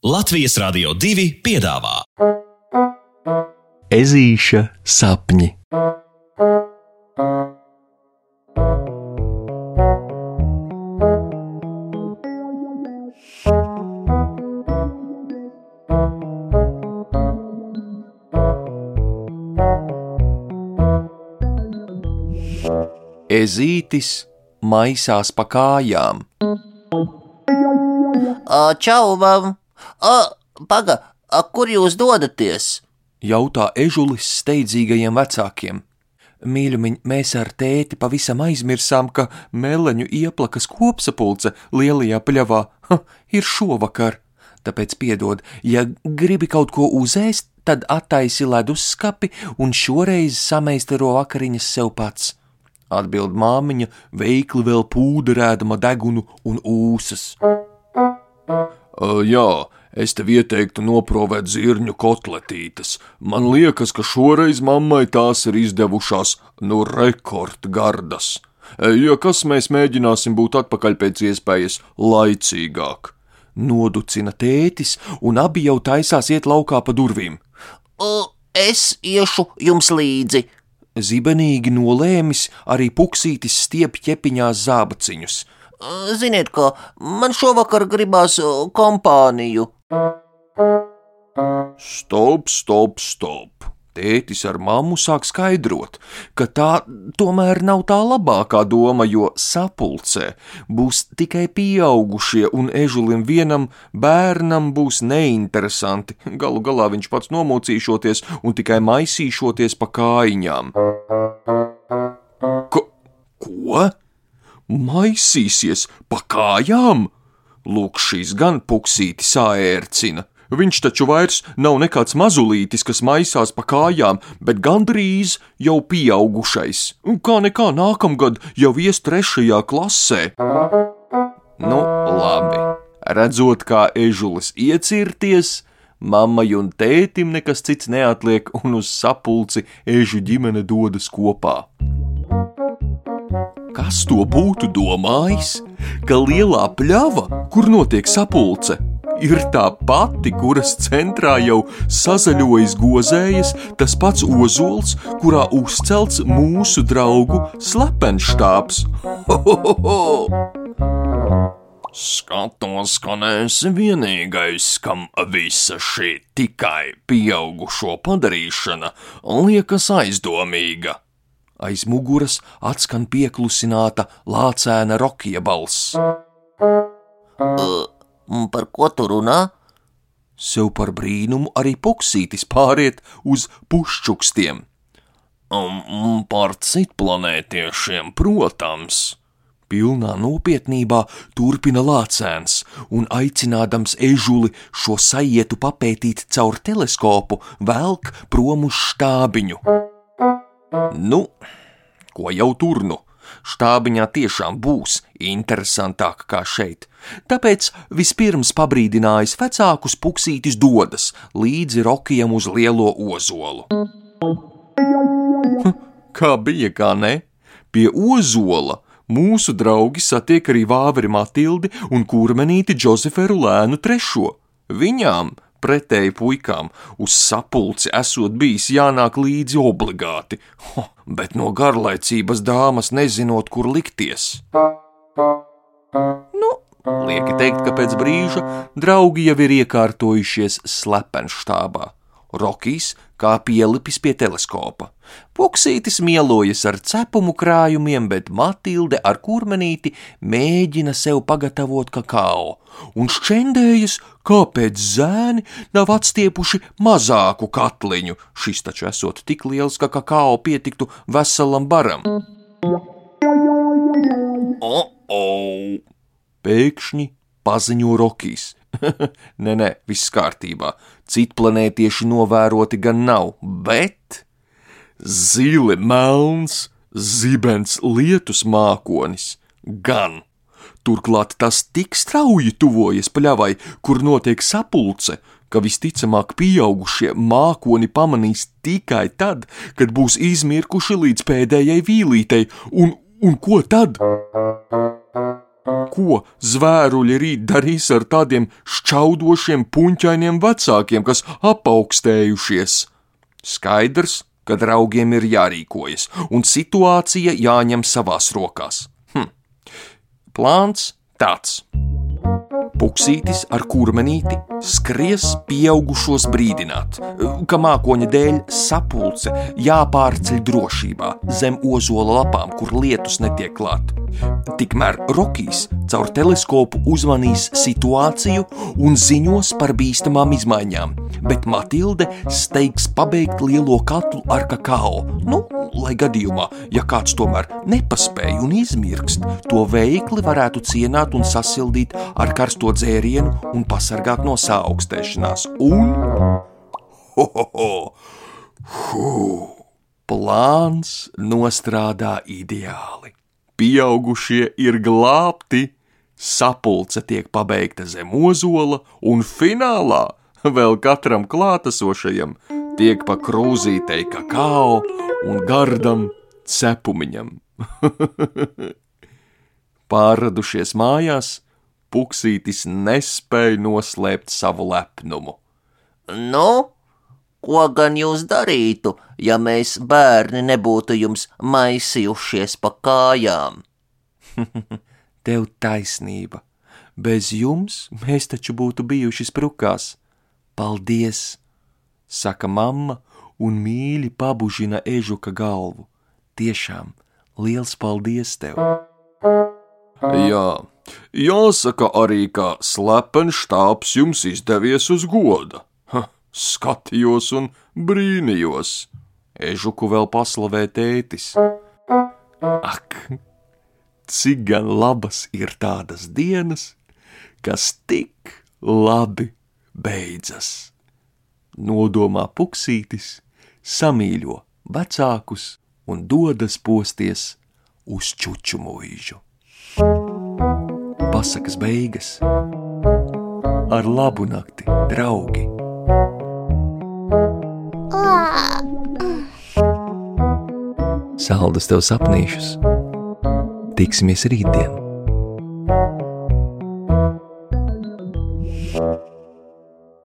Latvijas Rādio 2 piedāvā Ezīša sapņi. Ezītis maisās pa kājām. Čau, mam! Ā, Paga, ā, kur jūs dodaties? jautā ežulis steidzīgajiem vecākiem. Mīļumiņ, mēs ar tēti pavisam aizmirsām, ka meleņu ieplakas kopsapulce lielajā pļavā ha, ir šovakar. Tāpēc piedod, ja gribi kaut ko uzēst, tad attaisi leduskapi un šoreiz sameistaro vakariņas sev pats. Atbild māmiņa, veikli vēl pūderēdama degunu un ūsas. Uh, jā, es tev ieteiktu noprovēt zirņu kotletītes. Man liekas, ka šoreiz mammai tās ir izdevušās no rekordgardas. Ja kas mēs mēģināsim būt atpakaļ pēc iespējas laicīgāk. Noducina tētis, un abi jau taisās iet laukā pa durvīm. Es iešu jums līdzi. Zibenīgi nolēmis arī puksītis stiep ķepiņās zābaciņus. Ziniet, ka man šovakar gribās kompāniju. Stop, stop, stop! Tētis ar mammu sāk skaidrot, ka tā tomēr nav tā labākā doma, jo sapulcē būs tikai pieaugušie, un ežulim vienam bērnam būs neinteresanti. Galu galā viņš pats nomocīšoties un tikai maisīšoties pa kājiņām. Ko? ko? Maisīsies pa kājām? Lūk, šīs gan puksīti sāērcina. Viņš taču vairs nav nekāds mazulītis, kas maisās pa kājām, bet gandrīz jau pieaugušais. Un Kā nekā nākamgad jau ies trešajā klasē. Nu, labi. Redzot, kā ežulis iecirties, mammai un tētim nekas cits neatliek, un uz sapulci ežu ģimene dodas kopā. Kas to būtu domājis? Ka lielā pļava, kur notiek sapulce, ir tā pati, kuras centrā jau sazaļojas gozējas, tas pats ozols, kurā uzcelts mūsu draugu slepenštāps. Skatos, ka neesi vienīgais, kam visa šī tikai pieaugušo padarīšana liekas aizdomīga. Aiz muguras atskan pieklusināta lācēna rokija balss. Un Par ko tu runā? Sev par brīnumu arī puksītis pāriet uz pušķukstiem. Um, par citplanētiešiem, protams. Pilnā nopietnībā turpina lācēns, un aicinādams ežuli šo sajietu papētīt caur teleskopu, velk prom uz štābiņu. Nu, ko jau tur nu? Štābiņā tiešām būs interesantāk kā šeit. Tāpēc vispirms pabrīdinājis vecākus puksītis dodas līdzi rokijam uz lielo ozolu. Kā bija, kā ne? Pie ozola mūsu draugi satiek arī vāveri Matildi un kurmenīti Džozeferu lēnu trešo. Viņām, pretēji puikām, uz sapulci esot bijis jānāk līdzi obligāti, ho, bet no garlaicības dāmas nezinot, kur likties. Nu, lieki teikt, ka pēc brīža draugi jau ir iekārtojušies slepenštābā. Rokijs kā pielipis pie teleskopa. Puksītis mielojas ar cepumu krājumiem, bet Matilde ar kurmenīti mēģina sev pagatavot kakao, un šķendējas, kāpēc zēni nav atstiepuši mazāku katliņu. Šis taču esot tik liels, ka kakao pietiktu veselam baram. O, o! Pēkšņi paziņo Rokijs. nē, nē, viss kārtībā. Citplanētieši novēroti gan nav, bet zili melns, zibens lietus mākonis gan. Turklāt tas tik strauji tuvojas pļavai, kur notiek sapulce, ka visticamāk pieaugušie mākoni pamanīs tikai tad, kad būs izmirkuši līdz pēdējai vīlītei, un, un ko tad? Ko zvēruļi rīt darīs ar tādiem šķaudošiem, puņķainiem vecākiem, kas apaugstējušies? Skaidrs, ka draugiem ir jārīkojas, un situācija jāņem savās rokās. Hm. Plāns tāds. Puksītis ar kurmenīti skries pieaugušos brīdināt, ka mākoņa dēļ sapulce jāpārceļ drošībā zem ozola lapām, kur lietus netiek klāt. Tikmēr Rokijs caur teleskopu uzmanīs situāciju un ziņos par bīstamām izmaiņām, bet Matilde steigs pabeigt lielo katlu ar kakao. Nu, lai gadījumā, ja kāds tomēr nepaspēja un izmirkst, to veikli varētu cienāt un sasildīt ar karsto dzērienu un pasargāt no saaugstēšanās. Un. Ho, ho, ho! Hū! Plāns nostrādā ideāli. Pieaugušie ir glābti, sapulce tiek pabeigta zem ozola, un finālā vēl katram klātesošajam tiek pa krūzītei kakao un gardam cepumiņam. Pārradušies mājās, Puksītis nespēja noslēpt savu lepnumu. Nu, ko gan jūs darītu, ja mēs bērni nebūtu jums maisījušies pa kājām? Tev taisnība. Bez jums mēs taču būtu bijuši sprukās. Paldies! saka mamma un mīļi pabužina ežuka galvu. Tiešām liels paldies tev! Jā, jāsaka arī, ka slepens štābs jums izdevies uz goda. Ha, skatījos un brīnījos. Ežuku vēl paslavē tētis. Ak, cik gan labas ir tādas dienas, kas tik labi beidzas. Nodomā puksītis, samīļo vecākus un dodas posties uz čuču mūžu. Pasakas beigas ar labu nakti, draugi! Saldus tev sapnīšus! Tiksimies rītdien!